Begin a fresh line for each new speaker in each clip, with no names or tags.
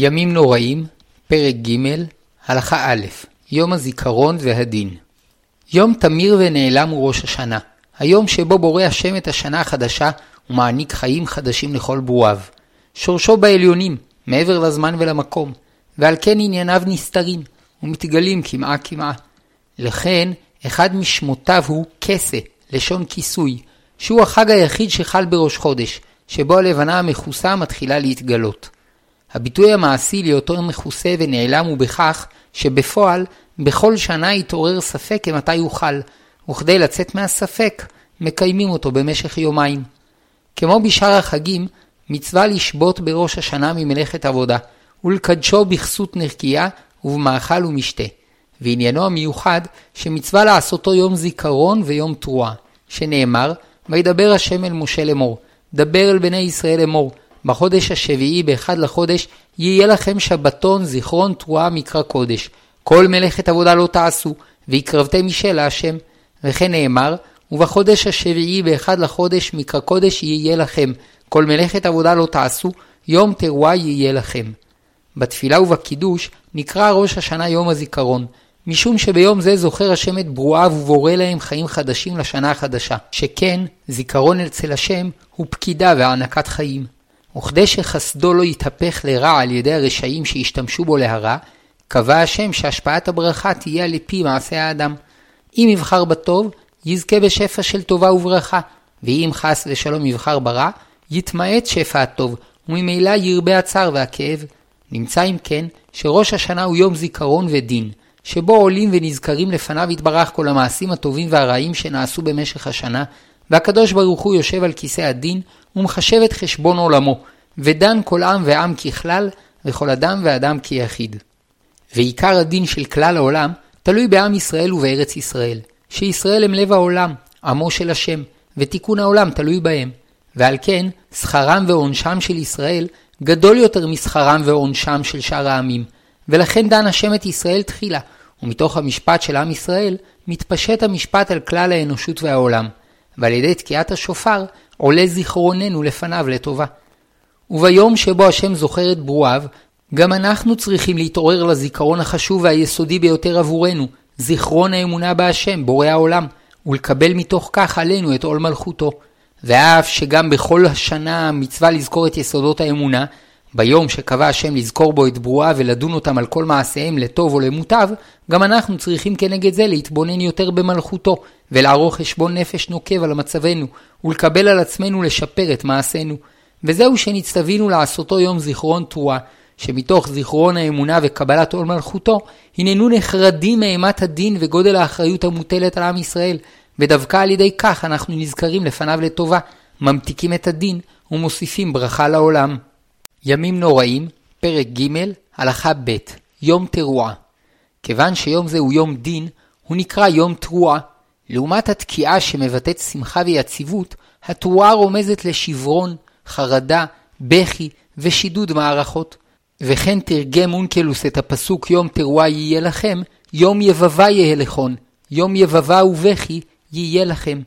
ימים נוראים, פרק ג', הלכה א', יום הזיכרון והדין. יום תמיר ונעלם הוא ראש השנה, היום שבו בורא השם את השנה החדשה ומעניק חיים חדשים לכל ברואיו. שורשו בעליונים, מעבר לזמן ולמקום, ועל כן ענייניו נסתרים, ומתגלים קמעה קמעה. לכן, אחד משמותיו הוא כסה, לשון כיסוי, שהוא החג היחיד שחל בראש חודש, שבו הלבנה המכוסה מתחילה להתגלות. הביטוי המעשי להיותו מכוסה ונעלם הוא בכך שבפועל בכל שנה יתעורר ספק כמתי יוכל, וכדי לצאת מהספק מקיימים אותו במשך יומיים. כמו בשאר החגים, מצווה לשבות בראש השנה ממלאכת עבודה, ולקדשו בכסות נרקייה ובמאכל ומשתה. ועניינו המיוחד שמצווה לעשותו יום זיכרון ויום תרועה, שנאמר, וידבר השם אל משה לאמור, דבר אל בני ישראל לאמור, בחודש השביעי באחד לחודש יהיה לכם שבתון זיכרון תרועה מקרא קודש. כל מלאכת עבודה לא תעשו, והקרבתם משל להשם. וכן נאמר, ובחודש השביעי באחד לחודש מקרא קודש יהיה לכם. כל מלאכת עבודה לא תעשו, יום תרועה יהיה לכם. בתפילה ובקידוש נקרא ראש השנה יום הזיכרון, משום שביום זה זוכר השם את ברואיו ובורא להם חיים חדשים לשנה החדשה, שכן זיכרון אצל השם הוא פקידה והענקת חיים. וכדי שחסדו לא יתהפך לרע על ידי הרשעים שהשתמשו בו להרע, קבע השם שהשפעת הברכה תהיה על פי מעשה האדם. אם יבחר בטוב, יזכה בשפע של טובה וברכה, ואם חס ושלום יבחר ברע, יתמעט שפע הטוב, וממילא ירבה הצער והכאב. נמצא אם כן, שראש השנה הוא יום זיכרון ודין, שבו עולים ונזכרים לפניו יתברך כל המעשים הטובים והרעים שנעשו במשך השנה, והקדוש ברוך הוא יושב על כיסא הדין ומחשב את חשבון עולמו, ודן כל עם ועם ככלל, וכל אדם ואדם כיחיד. ועיקר הדין של כלל העולם תלוי בעם ישראל ובארץ ישראל, שישראל הם לב העולם, עמו של השם, ותיקון העולם תלוי בהם. ועל כן, שכרם ועונשם של ישראל גדול יותר משכרם ועונשם של שאר העמים, ולכן דן השם את ישראל תחילה, ומתוך המשפט של עם ישראל מתפשט המשפט על כלל האנושות והעולם. ועל ידי תקיעת השופר עולה זיכרוננו לפניו לטובה. וביום שבו השם זוכר את ברואיו, גם אנחנו צריכים להתעורר לזיכרון החשוב והיסודי ביותר עבורנו, זיכרון האמונה בהשם, בורא העולם, ולקבל מתוך כך עלינו את עול מלכותו. ואף שגם בכל השנה מצווה לזכור את יסודות האמונה, ביום שקבע השם לזכור בו את ברואיו ולדון אותם על כל מעשיהם לטוב או למוטב, גם אנחנו צריכים כנגד זה להתבונן יותר במלכותו, ולערוך חשבון נפש נוקב על מצבנו, ולקבל על עצמנו לשפר את מעשינו. וזהו שנצטווינו לעשותו יום זיכרון תרועה, שמתוך זיכרון האמונה וקבלת עול מלכותו, הננו נחרדים מאימת הדין וגודל האחריות המוטלת על עם ישראל, ודווקא על ידי כך אנחנו נזכרים לפניו לטובה, ממתיקים את הדין ומוסיפים ברכה לעולם. ימים נוראים, פרק ג', הלכה ב', יום תרועה. כיוון שיום זה הוא יום דין, הוא נקרא יום תרועה. לעומת התקיעה שמבטאת שמחה ויציבות, התרועה רומזת לשברון, חרדה, בכי ושידוד מערכות. וכן תרגם אונקלוס את הפסוק יום תרועה יהיה לכם, יום יבבה יהיה לכון, יום יבבה ובכי יהיה לכם.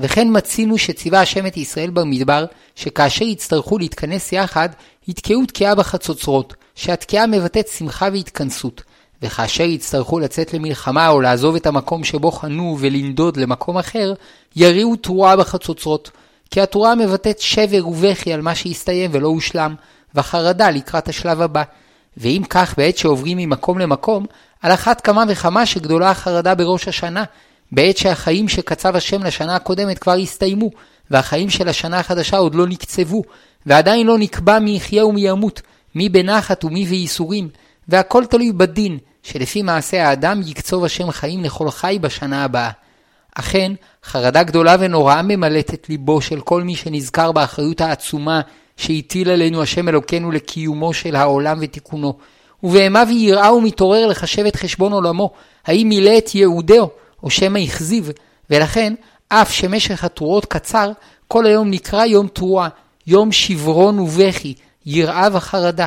וכן מצינו שציווה השם את ישראל במדבר, שכאשר יצטרכו להתכנס יחד, יתקעו תקיעה בחצוצרות, שהתקיעה מבטאת שמחה והתכנסות. וכאשר יצטרכו לצאת למלחמה או לעזוב את המקום שבו חנו ולנדוד למקום אחר, יריעו תרועה בחצוצרות. כי התרועה מבטאת שבר ובכי על מה שהסתיים ולא הושלם, וחרדה לקראת השלב הבא. ואם כך בעת שעוברים ממקום למקום, על אחת כמה וכמה שגדולה החרדה בראש השנה, בעת שהחיים שקצב השם לשנה הקודמת כבר הסתיימו, והחיים של השנה החדשה עוד לא נקצבו, ועדיין לא נקבע מי יחיה ומי ימות, מי בנחת ומי בייסורים, והכל תלוי בדין, שלפי מעשה האדם יקצוב השם חיים לכל חי בשנה הבאה. אכן, חרדה גדולה ונוראה ממלאת את ליבו של כל מי שנזכר באחריות העצומה שהטיל עלינו השם אלוקינו לקיומו של העולם ותיקונו. ובאימה ויראה ומתעורר לחשב את חשבון עולמו, האם מילא את ייעודו, או שמא הכזיב, ולכן, אף שמשך התרועות קצר, כל היום נקרא יום תרועה, יום שברון ובכי, יראה וחרדה.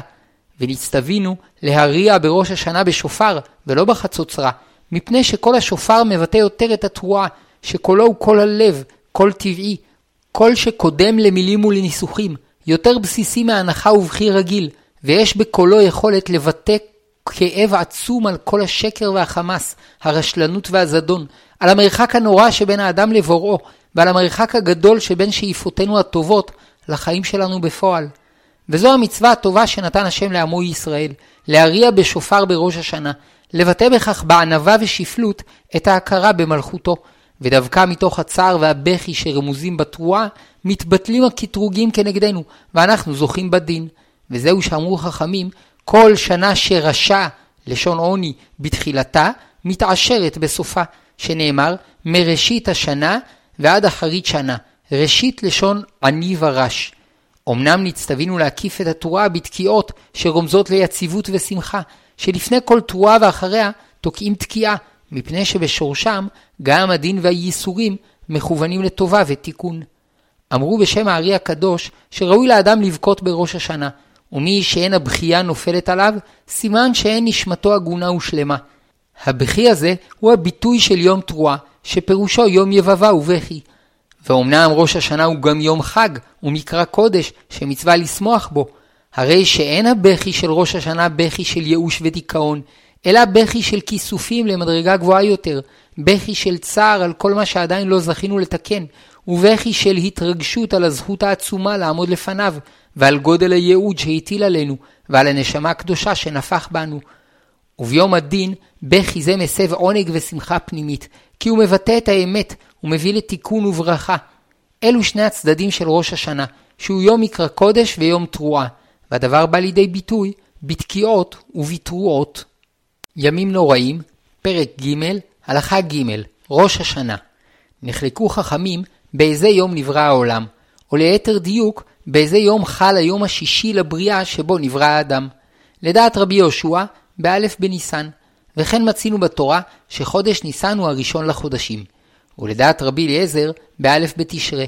ונצטווינו להריע בראש השנה בשופר, ולא בחצוצרה, מפני שקול השופר מבטא יותר את התרועה, שקולו הוא קול הלב, קול טבעי, קול שקודם למילים ולניסוחים, יותר בסיסי מאנחה ובכי רגיל, ויש בקולו יכולת לבטא כאב עצום על כל השקר והחמס, הרשלנות והזדון, על המרחק הנורא שבין האדם לבוראו, ועל המרחק הגדול שבין שאיפותינו הטובות לחיים שלנו בפועל. וזו המצווה הטובה שנתן השם לעמו ישראל, להריע בשופר בראש השנה, לבטא בכך בענווה ושפלות את ההכרה במלכותו, ודווקא מתוך הצער והבכי שרמוזים בתרועה, מתבטלים הקטרוגים כנגדנו, ואנחנו זוכים בדין. וזהו שאמרו חכמים, כל שנה שרשע, לשון עוני, בתחילתה, מתעשרת בסופה, שנאמר, מראשית השנה ועד אחרית שנה. ראשית לשון עני ורש. אמנם נצטווינו להקיף את התרועה בתקיעות שרומזות ליציבות ושמחה, שלפני כל תרועה ואחריה תוקעים תקיעה, מפני שבשורשם גם הדין והייסורים מכוונים לטובה ותיקון. אמרו בשם הארי הקדוש שראוי לאדם לבכות בראש השנה, ומי שאין הבכייה נופלת עליו, סימן שאין נשמתו הגונה ושלמה. הבכי הזה הוא הביטוי של יום תרועה, שפירושו יום יבבה ובכי. ואומנם ראש השנה הוא גם יום חג ומקרא קודש שמצווה לשמוח בו, הרי שאין הבכי של ראש השנה בכי של ייאוש ודיכאון, אלא בכי של כיסופים למדרגה גבוהה יותר, בכי של צער על כל מה שעדיין לא זכינו לתקן, ובכי של התרגשות על הזכות העצומה לעמוד לפניו, ועל גודל הייעוד שהטיל עלינו, ועל הנשמה הקדושה שנפח בנו. וביום הדין, בכי זה מסב עונג ושמחה פנימית, כי הוא מבטא את האמת ומביא לתיקון וברכה. אלו שני הצדדים של ראש השנה, שהוא יום מקרא קודש ויום תרועה, והדבר בא לידי ביטוי בתקיעות ובתרועות. ימים נוראים, פרק ג', הלכה ג', ראש השנה. נחלקו חכמים באיזה יום נברא העולם, או ליתר דיוק, באיזה יום חל היום השישי לבריאה שבו נברא האדם. לדעת רבי יהושע, באלף בניסן, וכן מצינו בתורה שחודש ניסן הוא הראשון לחודשים. ולדעת רבי אליעזר, באלף בתשרה.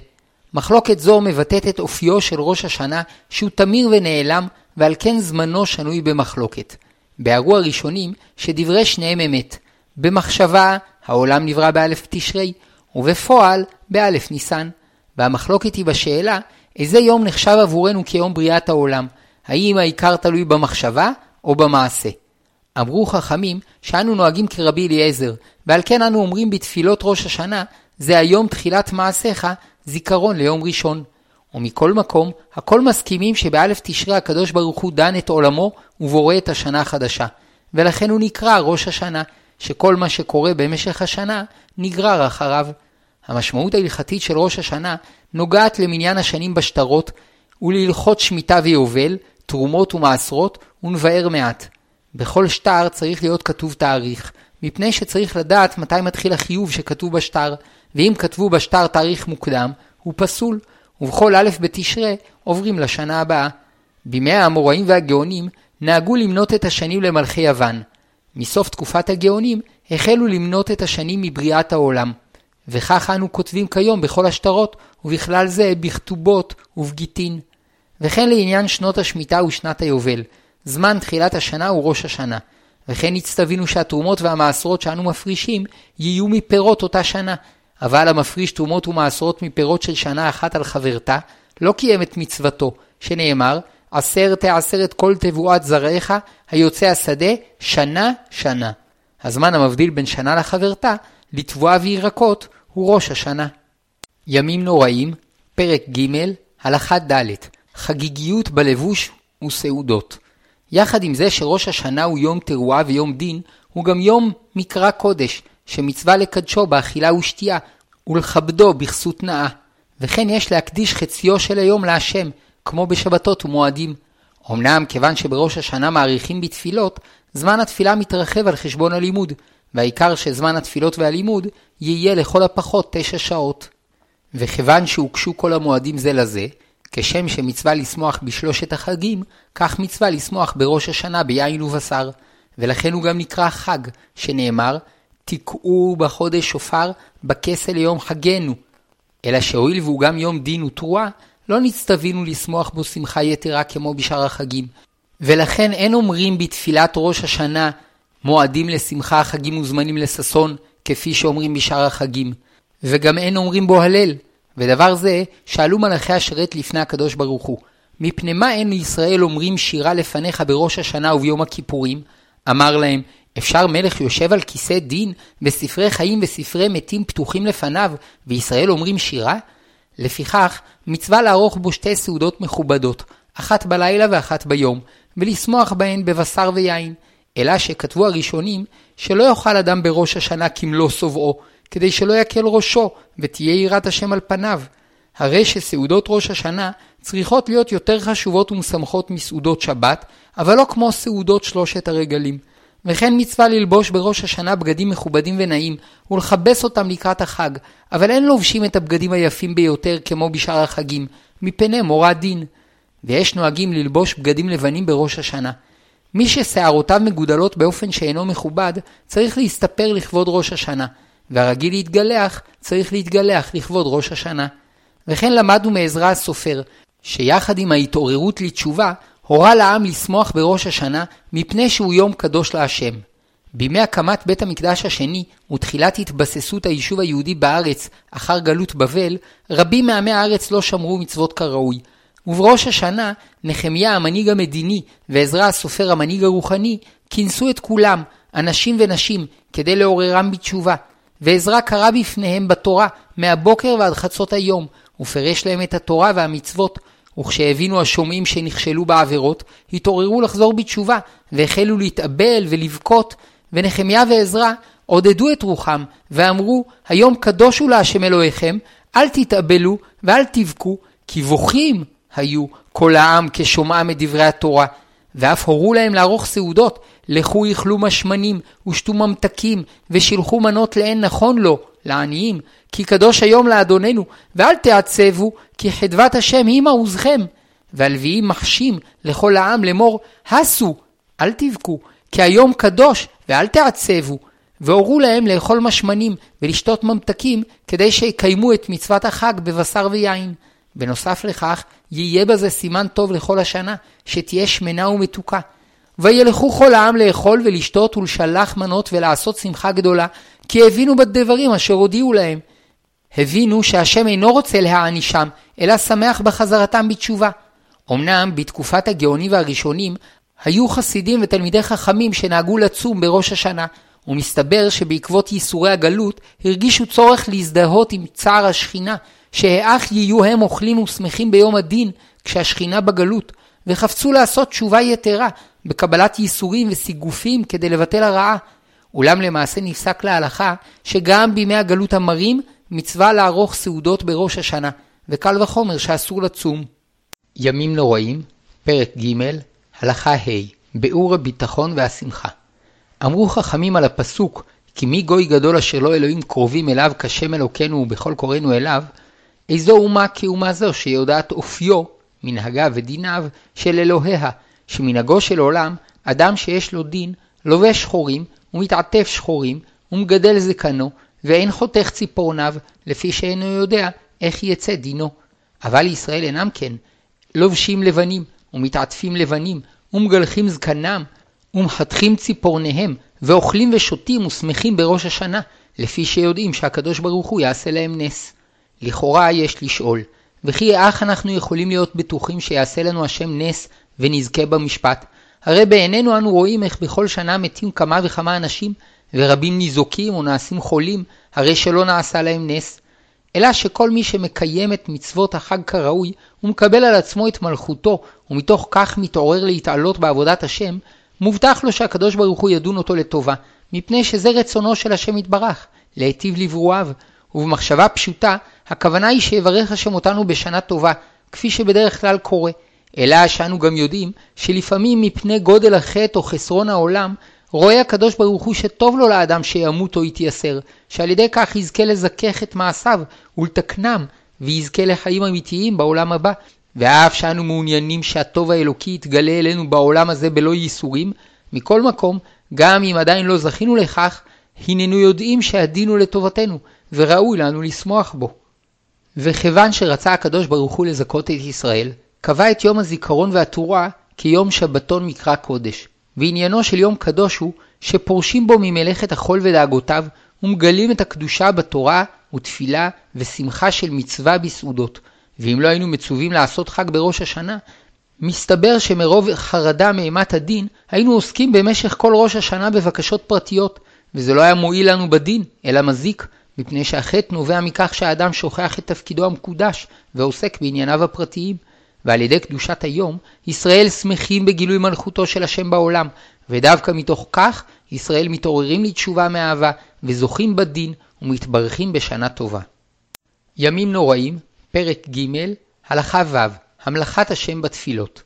מחלוקת זו מבטאת את אופיו של ראש השנה שהוא תמיר ונעלם ועל כן זמנו שנוי במחלוקת. ביארו הראשונים שדברי שניהם אמת. במחשבה העולם נברא באלף תשרי ובפועל באלף ניסן. והמחלוקת היא בשאלה איזה יום נחשב עבורנו כיום בריאת העולם, האם העיקר תלוי במחשבה או במעשה. אמרו חכמים שאנו נוהגים כרבי אליעזר, ועל כן אנו אומרים בתפילות ראש השנה, זה היום תחילת מעשיך, זיכרון ליום ראשון. ומכל מקום, הכל מסכימים שבאלף תשרי הקדוש ברוך הוא דן את עולמו ובורא את השנה החדשה. ולכן הוא נקרא ראש השנה, שכל מה שקורה במשך השנה נגרר אחריו. המשמעות ההלכתית של ראש השנה נוגעת למניין השנים בשטרות ולהלכות שמיטה ויובל, תרומות ומעשרות, ונבאר מעט. בכל שטר צריך להיות כתוב תאריך, מפני שצריך לדעת מתי מתחיל החיוב שכתוב בשטר, ואם כתבו בשטר תאריך מוקדם, הוא פסול, ובכל א' בתשרה עוברים לשנה הבאה. בימי האמוראים והגאונים נהגו למנות את השנים למלכי יוון. מסוף תקופת הגאונים החלו למנות את השנים מבריאת העולם. וכך אנו כותבים כיום בכל השטרות, ובכלל זה בכתובות ובגיטין. וכן לעניין שנות השמיטה ושנת היובל. זמן תחילת השנה הוא ראש השנה. וכן הצטווינו שהתרומות והמעשרות שאנו מפרישים יהיו מפירות אותה שנה. אבל המפריש תרומות ומעשרות מפירות של שנה אחת על חברתה, לא קיים את מצוותו, שנאמר, עשר תעשר את כל תבואת זרעיך, היוצא השדה, שנה שנה. הזמן המבדיל בין שנה לחברתה, לתבואה וירקות, הוא ראש השנה. ימים נוראים, פרק ג', הלכה ד', חגיגיות בלבוש וסעודות. יחד עם זה שראש השנה הוא יום תרועה ויום דין, הוא גם יום מקרא קודש, שמצווה לקדשו באכילה ושתייה, ולכבדו בכסות נאה. וכן יש להקדיש חציו של היום להשם, כמו בשבתות ומועדים. אמנם כיוון שבראש השנה מעריכים בתפילות, זמן התפילה מתרחב על חשבון הלימוד, והעיקר שזמן התפילות והלימוד יהיה לכל הפחות תשע שעות. וכיוון שהוקשו כל המועדים זה לזה, כשם שמצווה לשמוח בשלושת החגים, כך מצווה לשמוח בראש השנה ביין ובשר, ולכן הוא גם נקרא חג, שנאמר, תקעו בחודש שופר בכסה ליום חגנו. אלא שהואיל והוא גם יום דין ותרועה, לא נצטווינו לשמוח בו שמחה יתרה כמו בשאר החגים. ולכן אין אומרים בתפילת ראש השנה מועדים לשמחה, חגים וזמנים לששון, כפי שאומרים בשאר החגים. וגם אין אומרים בו הלל, ודבר זה שאלו מלאכי השרת לפני הקדוש ברוך הוא, מפני מה אין לישראל אומרים שירה לפניך בראש השנה וביום הכיפורים? אמר להם, אפשר מלך יושב על כיסא דין, וספרי חיים וספרי מתים פתוחים לפניו, וישראל אומרים שירה? לפיכך, מצווה לערוך בו שתי סעודות מכובדות, אחת בלילה ואחת ביום, ולשמוח בהן בבשר ויין. אלא שכתבו הראשונים, שלא יאכל אדם בראש השנה כמלוא שובעו, כדי שלא יקל ראשו, ותהיה יראת השם על פניו. הרי שסעודות ראש השנה צריכות להיות יותר חשובות ומשמחות מסעודות שבת, אבל לא כמו סעודות שלושת הרגלים. וכן מצווה ללבוש בראש השנה בגדים מכובדים ונעים, ולכבס אותם לקראת החג, אבל אין לובשים את הבגדים היפים ביותר כמו בשאר החגים, מפני מורא דין. ויש נוהגים ללבוש בגדים לבנים בראש השנה. מי ששערותיו מגודלות באופן שאינו מכובד, צריך להסתפר לכבוד ראש השנה, והרגיל להתגלח, צריך להתגלח לכבוד ראש השנה. וכן למדנו מעזרא הסופר, שיחד עם ההתעוררות לתשובה, הורה לעם לשמוח בראש השנה, מפני שהוא יום קדוש להשם. בימי הקמת בית המקדש השני ותחילת התבססות היישוב היהודי בארץ אחר גלות בבל, רבים מעמי הארץ לא שמרו מצוות כראוי. ובראש השנה, נחמיה המנהיג המדיני ועזרא הסופר המנהיג הרוחני, כינסו את כולם, אנשים ונשים, כדי לעוררם בתשובה. ועזרא קרא בפניהם בתורה, מהבוקר ועד חצות היום, ופרש להם את התורה והמצוות, וכשהבינו השומעים שנכשלו בעבירות, התעוררו לחזור בתשובה, והחלו להתאבל ולבכות, ונחמיה ועזרא עודדו את רוחם, ואמרו, היום קדוש הוא להשם אלוהיכם, אל תתאבלו ואל תבכו, כי בוכים היו כל העם כשומעם את דברי התורה, ואף הורו להם לערוך סעודות, לכו יכלו משמנים, ושתו ממתקים, ושילחו מנות לאין נכון לו, לעניים, כי קדוש היום לאדוננו, ואל תעצבו, כי חדבת השם היא מעוזכם. והלוויים מחשים לכל העם לאמור, הסו, אל תבכו, כי היום קדוש, ואל תעצבו. והורו להם לאכול משמנים ולשתות ממתקים, כדי שיקיימו את מצוות החג בבשר ויין. בנוסף לכך, יהיה בזה סימן טוב לכל השנה, שתהיה שמנה ומתוקה. וילכו כל העם לאכול ולשתות ולשלח מנות ולעשות שמחה גדולה, כי הבינו בדברים אשר הודיעו להם. הבינו שהשם אינו רוצה להענישם, אלא שמח בחזרתם בתשובה. אמנם בתקופת הגאונים והראשונים, היו חסידים ותלמידי חכמים שנהגו לצום בראש השנה, ומסתבר שבעקבות ייסורי הגלות, הרגישו צורך להזדהות עם צער השכינה, שהאח יהיו הם אוכלים ושמחים ביום הדין, כשהשכינה בגלות, וחפצו לעשות תשובה יתרה, בקבלת ייסורים וסיגופים כדי לבטל הרעה. אולם למעשה נפסק להלכה שגם בימי הגלות המרים מצווה לערוך סעודות בראש השנה, וקל וחומר שאסור לצום. ימים נוראים, פרק ג', הלכה ה', ביאור הביטחון והשמחה. אמרו חכמים על הפסוק, כי מי גוי גדול אשר לא אלוהים קרובים אליו כשם אלוקינו ובכל קוראנו אליו, איזו אומה כאומה זו שיודעת אופיו, מנהגה ודיניו של אלוהיה, שמנהגו של עולם, אדם שיש לו דין, לובש שחורים, ומתעטף שחורים, ומגדל זקנו, ואין חותך ציפורניו, לפי שאינו יודע איך יצא דינו. אבל ישראל אינם כן, לובשים לבנים, ומתעטפים לבנים, ומגלחים זקנם, ומחתכים ציפורניהם, ואוכלים ושותים ושמחים בראש השנה, לפי שיודעים שהקדוש ברוך הוא יעשה להם נס. לכאורה יש לשאול, וכי איך אנחנו יכולים להיות בטוחים שיעשה לנו השם נס ונזכה במשפט? הרי בעינינו אנו רואים איך בכל שנה מתים כמה וכמה אנשים, ורבים ניזוקים או נעשים חולים, הרי שלא נעשה להם נס. אלא שכל מי שמקיים את מצוות החג כראוי, הוא מקבל על עצמו את מלכותו, ומתוך כך מתעורר להתעלות בעבודת השם, מובטח לו שהקדוש ברוך הוא ידון אותו לטובה, מפני שזה רצונו של השם יתברך, להיטיב לברואיו, ובמחשבה פשוטה, הכוונה היא שיברך השם אותנו בשנה טובה, כפי שבדרך כלל קורה. אלא שאנו גם יודעים שלפעמים מפני גודל החטא או חסרון העולם, רואה הקדוש ברוך הוא שטוב לו לאדם שימות או יתייסר, שעל ידי כך יזכה לזכך את מעשיו ולתקנם, ויזכה לחיים אמיתיים בעולם הבא. ואף שאנו מעוניינים שהטוב האלוקי יתגלה אלינו בעולם הזה בלא ייסורים, מכל מקום, גם אם עדיין לא זכינו לכך, הננו יודעים שהדין הוא לטובתנו, וראוי לנו לשמוח בו. וכיוון שרצה הקדוש ברוך הוא לזכות את ישראל, קבע את יום הזיכרון והתורה כיום שבתון מקרא קודש, ועניינו של יום קדוש הוא שפורשים בו ממלאכת החול ודאגותיו, ומגלים את הקדושה בתורה ותפילה ושמחה של מצווה בסעודות. ואם לא היינו מצווים לעשות חג בראש השנה, מסתבר שמרוב חרדה מאימת הדין, היינו עוסקים במשך כל ראש השנה בבקשות פרטיות, וזה לא היה מועיל לנו בדין, אלא מזיק, מפני שהחטא נובע מכך שהאדם שוכח את תפקידו המקודש, ועוסק בענייניו הפרטיים. ועל ידי קדושת היום, ישראל שמחים בגילוי מלכותו של השם בעולם, ודווקא מתוך כך, ישראל מתעוררים לתשובה מאהבה, וזוכים בדין, ומתברכים בשנה טובה. ימים נוראים, פרק ג', הלכה ו', המלכת השם בתפילות.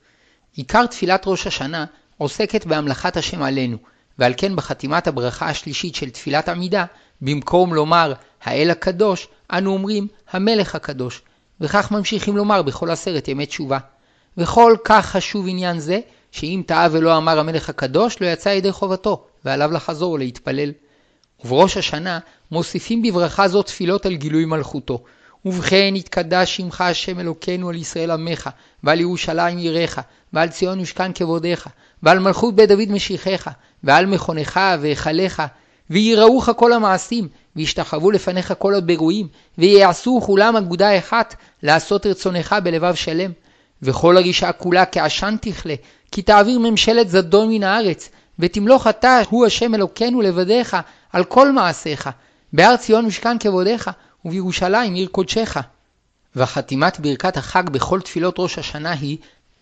עיקר תפילת ראש השנה עוסקת בהמלכת השם עלינו, ועל כן בחתימת הברכה השלישית של תפילת עמידה, במקום לומר האל הקדוש, אנו אומרים המלך הקדוש, וכך ממשיכים לומר בכל עשרת ימי תשובה. וכל כך חשוב עניין זה, שאם טעה ולא אמר המלך הקדוש, לא יצא ידי חובתו, ועליו לחזור ולהתפלל. ובראש השנה מוסיפים בברכה זו תפילות על גילוי מלכותו. ובכן יתקדש שמך השם אלוקינו על ישראל עמך, ועל ירושלים עירך, ועל ציון יושכן כבודיך, ועל מלכות בית דוד משיחך, ועל מכונך והיכליך, ויראוך כל המעשים, וישתחוו לפניך כל הבירואים, ויעשו כולם אגודה אחת, לעשות רצונך בלבב שלם. וכל הרישה כולה כעשן תכלה, כי תעביר ממשלת זדון מן הארץ, ותמלוך אתה, הוא השם אלוקינו לבדיך, על כל מעשיך. בהר ציון משכן כבודיך, ובירושלים עיר קודשך. וחתימת ברכת החג בכל תפילות ראש השנה היא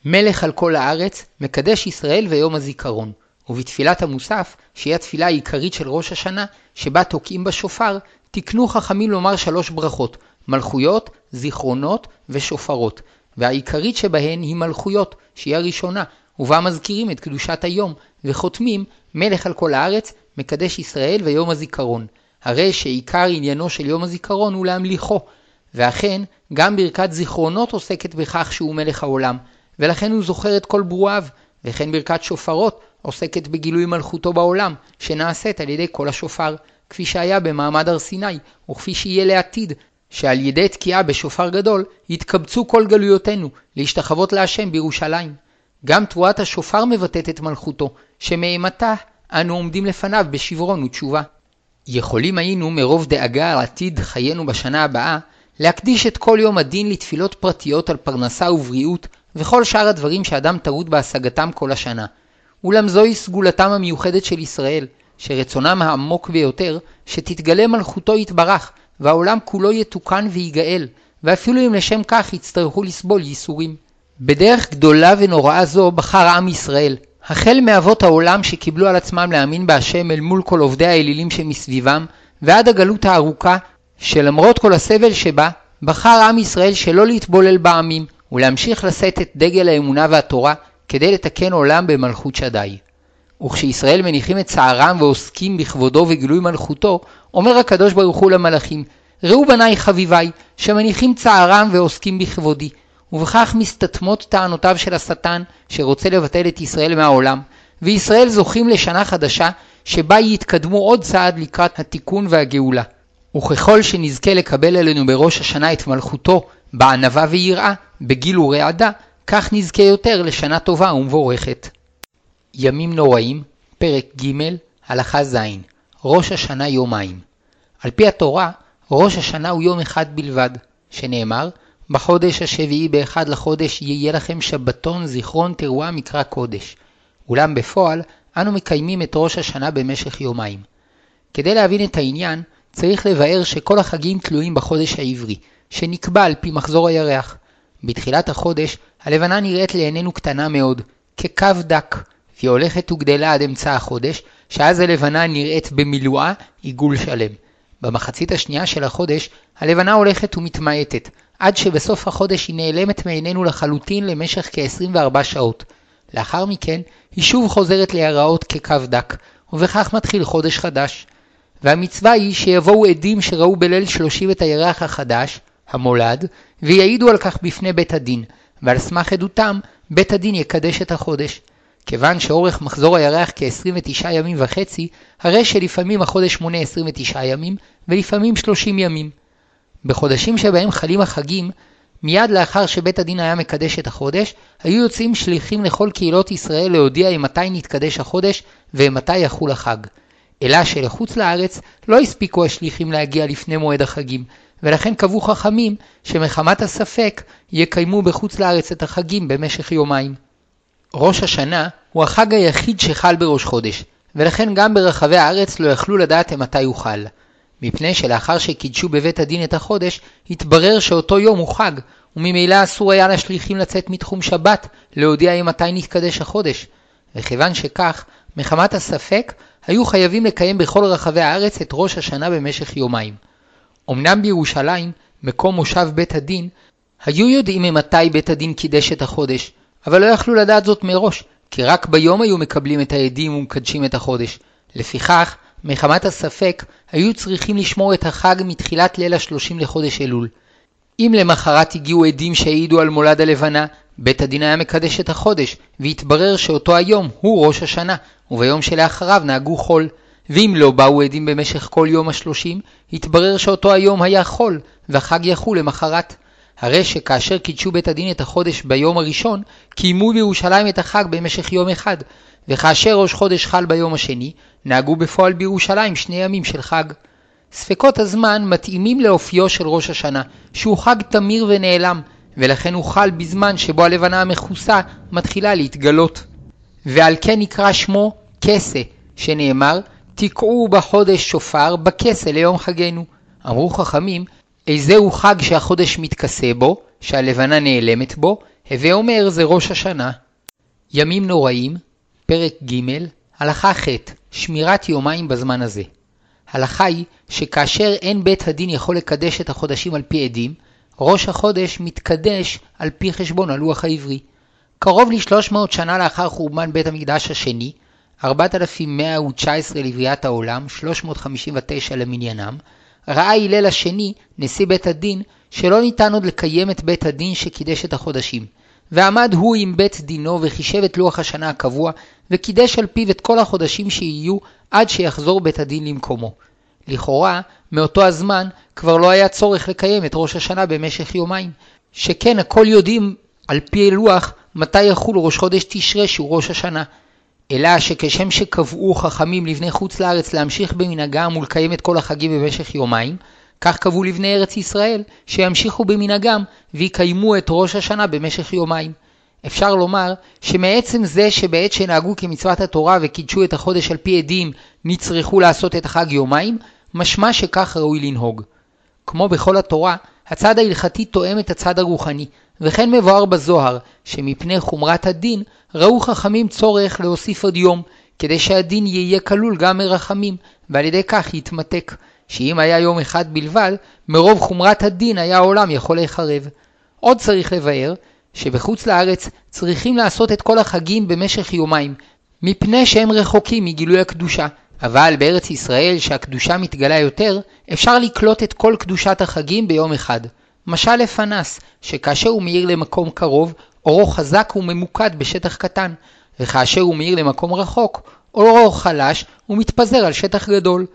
מלך על כל הארץ, מקדש ישראל ויום הזיכרון. ובתפילת המוסף, שהיא התפילה העיקרית של ראש השנה, שבה תוקעים בשופר, תקנו חכמים לומר שלוש ברכות, מלכויות, זיכרונות ושופרות. והעיקרית שבהן היא מלכויות, שהיא הראשונה, ובה מזכירים את קדושת היום, וחותמים מלך על כל הארץ, מקדש ישראל ויום הזיכרון. הרי שעיקר עניינו של יום הזיכרון הוא להמליכו, ואכן גם ברכת זיכרונות עוסקת בכך שהוא מלך העולם, ולכן הוא זוכר את כל ברואיו, וכן ברכת שופרות עוסקת בגילוי מלכותו בעולם, שנעשית על ידי כל השופר, כפי שהיה במעמד הר סיני, וכפי שיהיה לעתיד, שעל ידי תקיעה בשופר גדול, יתקבצו כל גלויותינו, להשתחוות להשם בירושלים. גם תרועת השופר מבטאת את מלכותו, שמאימתה אנו עומדים לפניו בשברון ותשובה. יכולים היינו מרוב דאגה על עתיד חיינו בשנה הבאה, להקדיש את כל יום הדין לתפילות פרטיות על פרנסה ובריאות, וכל שאר הדברים שאדם טרוד בהשגתם כל השנה. אולם זוהי סגולתם המיוחדת של ישראל, שרצונם העמוק ביותר, שתתגלה מלכותו יתברך, והעולם כולו יתוקן ויגאל, ואפילו אם לשם כך יצטרכו לסבול ייסורים. בדרך גדולה ונוראה זו בחר עם ישראל, החל מאבות העולם שקיבלו על עצמם להאמין בהשם אל מול כל עובדי האלילים שמסביבם, ועד הגלות הארוכה, שלמרות כל הסבל שבה, בחר עם ישראל שלא להתבולל בעמים, ולהמשיך לשאת את דגל האמונה והתורה, כדי לתקן עולם במלכות שדי. וכשישראל מניחים את צערם ועוסקים בכבודו וגילוי מלכותו, אומר הקדוש ברוך הוא למלאכים, ראו בניי חביביי, שמניחים צערם ועוסקים בכבודי, ובכך מסתתמות טענותיו של השטן, שרוצה לבטל את ישראל מהעולם, וישראל זוכים לשנה חדשה, שבה יתקדמו עוד צעד לקראת התיקון והגאולה. וככל שנזכה לקבל עלינו בראש השנה את מלכותו, בענווה ויראה, בגיל ורעדה, כך נזכה יותר לשנה טובה ומבורכת. ימים נוראים, פרק ג', הלכה ז', ראש השנה יומיים. על פי התורה, ראש השנה הוא יום אחד בלבד, שנאמר, בחודש השביעי באחד לחודש יהיה לכם שבתון זיכרון תרועה מקרא קודש. אולם בפועל, אנו מקיימים את ראש השנה במשך יומיים. כדי להבין את העניין, צריך לבאר שכל החגים תלויים בחודש העברי, שנקבע על פי מחזור הירח. בתחילת החודש, הלבנה נראית לעינינו קטנה מאוד, כקו דק, והיא הולכת וגדלה עד אמצע החודש, שאז הלבנה נראית במילואה עיגול שלם. במחצית השנייה של החודש, הלבנה הולכת ומתמעטת, עד שבסוף החודש היא נעלמת מעינינו לחלוטין למשך כ-24 שעות. לאחר מכן, היא שוב חוזרת להיראות כקו דק, ובכך מתחיל חודש חדש. והמצווה היא שיבואו עדים שראו בליל שלושים את הירח החדש, המולד, ויעידו על כך בפני בית הדין, ועל סמך עדותם, בית הדין יקדש את החודש. כיוון שאורך מחזור הירח כ-29 ימים וחצי, הרי שלפעמים החודש מונה 29 ימים, ולפעמים 30 ימים. בחודשים שבהם חלים החגים, מיד לאחר שבית הדין היה מקדש את החודש, היו יוצאים שליחים לכל קהילות ישראל להודיע אם מתי נתקדש החודש ומתי יחול החג. אלא שלחוץ לארץ לא הספיקו השליחים להגיע לפני מועד החגים, ולכן קבעו חכמים שמחמת הספק יקיימו בחוץ לארץ את החגים במשך יומיים. ראש השנה הוא החג היחיד שחל בראש חודש, ולכן גם ברחבי הארץ לא יכלו לדעת מתי הוא חל. מפני שלאחר שקידשו בבית הדין את החודש, התברר שאותו יום הוא חג, וממילא אסור היה לשליחים לצאת מתחום שבת להודיע אם מתי נתקדש החודש. וכיוון שכך, מחמת הספק, היו חייבים לקיים בכל רחבי הארץ את ראש השנה במשך יומיים. אמנם בירושלים, מקום מושב בית הדין, היו יודעים ממתי בית הדין קידש את החודש, אבל לא יכלו לדעת זאת מראש, כי רק ביום היו מקבלים את העדים ומקדשים את החודש. לפיכך, מחמת הספק, היו צריכים לשמור את החג מתחילת ליל השלושים לחודש אלול. אם למחרת הגיעו עדים שהעידו על מולד הלבנה, בית הדין היה מקדש את החודש, והתברר שאותו היום הוא ראש השנה, וביום שלאחריו נהגו חול. ואם לא באו עדים במשך כל יום השלושים, התברר שאותו היום היה חול, והחג יחול למחרת. הרי שכאשר קידשו בית הדין את החודש ביום הראשון, קיימו בירושלים את החג במשך יום אחד, וכאשר ראש חודש חל ביום השני, נהגו בפועל בירושלים שני ימים של חג. ספקות הזמן מתאימים לאופיו של ראש השנה, שהוא חג תמיר ונעלם, ולכן הוא חל בזמן שבו הלבנה המכוסה מתחילה להתגלות. ועל כן נקרא שמו כסה, שנאמר, תקעו בחודש שופר בכסה ליום חגנו. אמרו חכמים, איזהו חג שהחודש מתכסה בו, שהלבנה נעלמת בו, הווה אומר זה ראש השנה. ימים נוראים, פרק ג', הלכה ח', שמירת יומיים בזמן הזה. הלכה היא שכאשר אין בית הדין יכול לקדש את החודשים על פי עדים, ראש החודש מתקדש על פי חשבון הלוח העברי. קרוב ל-300 שנה לאחר חורבן בית המקדש השני, 4119 לבריאת העולם, 359 למניינם, ראה הלל השני, נשיא בית הדין, שלא ניתן עוד לקיים את בית הדין שקידש את החודשים. ועמד הוא עם בית דינו וחישב את לוח השנה הקבוע, וקידש על פיו את כל החודשים שיהיו עד שיחזור בית הדין למקומו. לכאורה, מאותו הזמן כבר לא היה צורך לקיים את ראש השנה במשך יומיים, שכן הכל יודעים על פי לוח מתי יחול ראש חודש תשרה שהוא ראש השנה. אלא שכשם שקבעו חכמים לבני חוץ לארץ להמשיך במנהגם ולקיים את כל החגים במשך יומיים, כך קבעו לבני ארץ ישראל שימשיכו במנהגם ויקיימו את ראש השנה במשך יומיים. אפשר לומר שמעצם זה שבעת שנהגו כמצוות התורה וקידשו את החודש על פי עדים נצרכו לעשות את החג יומיים, משמע שכך ראוי לנהוג. כמו בכל התורה, הצד ההלכתי תואם את הצד הרוחני, וכן מבואר בזוהר, שמפני חומרת הדין, ראו חכמים צורך להוסיף עוד יום, כדי שהדין יהיה כלול גם מרחמים, ועל ידי כך יתמתק, שאם היה יום אחד בלבד, מרוב חומרת הדין היה העולם יכול להיחרב. עוד צריך לבאר, שבחוץ לארץ צריכים לעשות את כל החגים במשך יומיים, מפני שהם רחוקים מגילוי הקדושה. אבל בארץ ישראל, שהקדושה מתגלה יותר, אפשר לקלוט את כל קדושת החגים ביום אחד. משל לפנס, שכאשר הוא מאיר למקום קרוב, אורו חזק וממוקד בשטח קטן, וכאשר הוא מאיר למקום רחוק, אורו חלש ומתפזר על שטח גדול.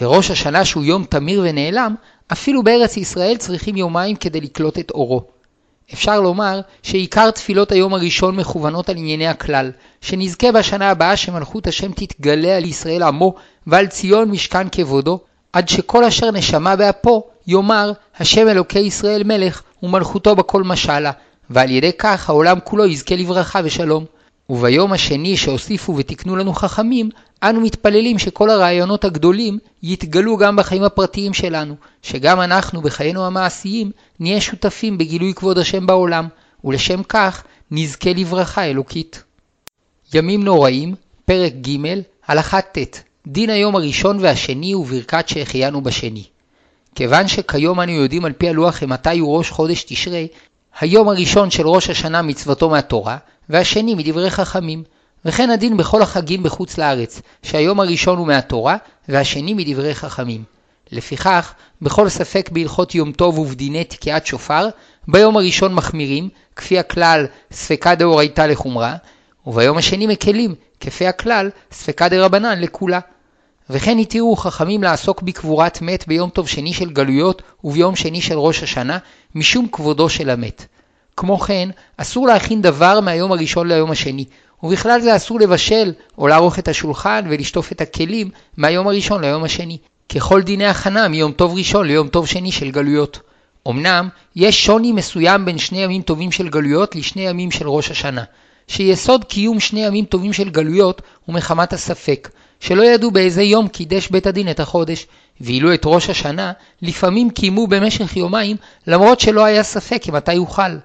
וראש השנה שהוא יום תמיר ונעלם, אפילו בארץ ישראל צריכים יומיים כדי לקלוט את אורו. אפשר לומר שעיקר תפילות היום הראשון מכוונות על ענייני הכלל, שנזכה בשנה הבאה שמלכות השם תתגלה על ישראל עמו ועל ציון משכן כבודו, עד שכל אשר נשמה באפו יאמר השם אלוקי ישראל מלך ומלכותו בכל משלה, ועל ידי כך העולם כולו יזכה לברכה ושלום. וביום השני שהוסיפו ותיקנו לנו חכמים, אנו מתפללים שכל הרעיונות הגדולים יתגלו גם בחיים הפרטיים שלנו, שגם אנחנו בחיינו המעשיים נהיה שותפים בגילוי כבוד השם בעולם, ולשם כך נזכה לברכה אלוקית. ימים נוראים, פרק ג', הלכה ט', דין היום הראשון והשני וברכת שהחיינו בשני. כיוון שכיום אנו יודעים על פי הלוח מתי הוא ראש חודש תשרי, היום הראשון של ראש השנה מצוותו מהתורה, והשני מדברי חכמים. וכן הדין בכל החגים בחוץ לארץ, שהיום הראשון הוא מהתורה, והשני מדברי חכמים. לפיכך, בכל ספק בהלכות יום טוב ובדיני תקיעת שופר, ביום הראשון מחמירים, כפי הכלל ספקה דאורייתא לחומרה, וביום השני מקלים, כפי הכלל ספקה דרבנן לכולה. וכן התירו חכמים לעסוק בקבורת מת ביום טוב שני של גלויות וביום שני של ראש השנה, משום כבודו של המת. כמו כן, אסור להכין דבר מהיום הראשון ליום השני, ובכלל זה אסור לבשל או לערוך את השולחן ולשטוף את הכלים מהיום הראשון ליום השני. ככל דיני הכנה מיום טוב ראשון ליום טוב שני של גלויות. אמנם, יש שוני מסוים בין שני ימים טובים של גלויות לשני ימים של ראש השנה, שיסוד קיום שני ימים טובים של גלויות הוא מחמת הספק, שלא ידעו באיזה יום קידש בית הדין את החודש, ואילו את ראש השנה לפעמים קיימו במשך יומיים למרות שלא היה ספק מתי יוכל.